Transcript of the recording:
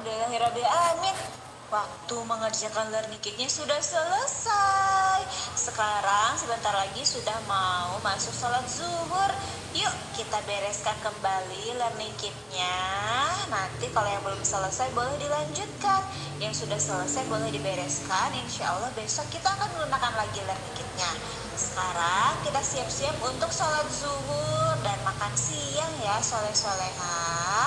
ya Rabbi Amin. Waktu mengerjakan learning kitnya sudah selesai. Sekarang sebentar lagi sudah mau masuk sholat zuhur. Yuk kita bereskan kembali learning kitnya. Nanti kalau yang belum selesai boleh dilanjutkan. Yang sudah selesai boleh dibereskan. Insya Allah besok kita akan menggunakan lagi learning kitnya. Sekarang kita siap-siap untuk sholat zuhur dan makan siang ya soleh soleha.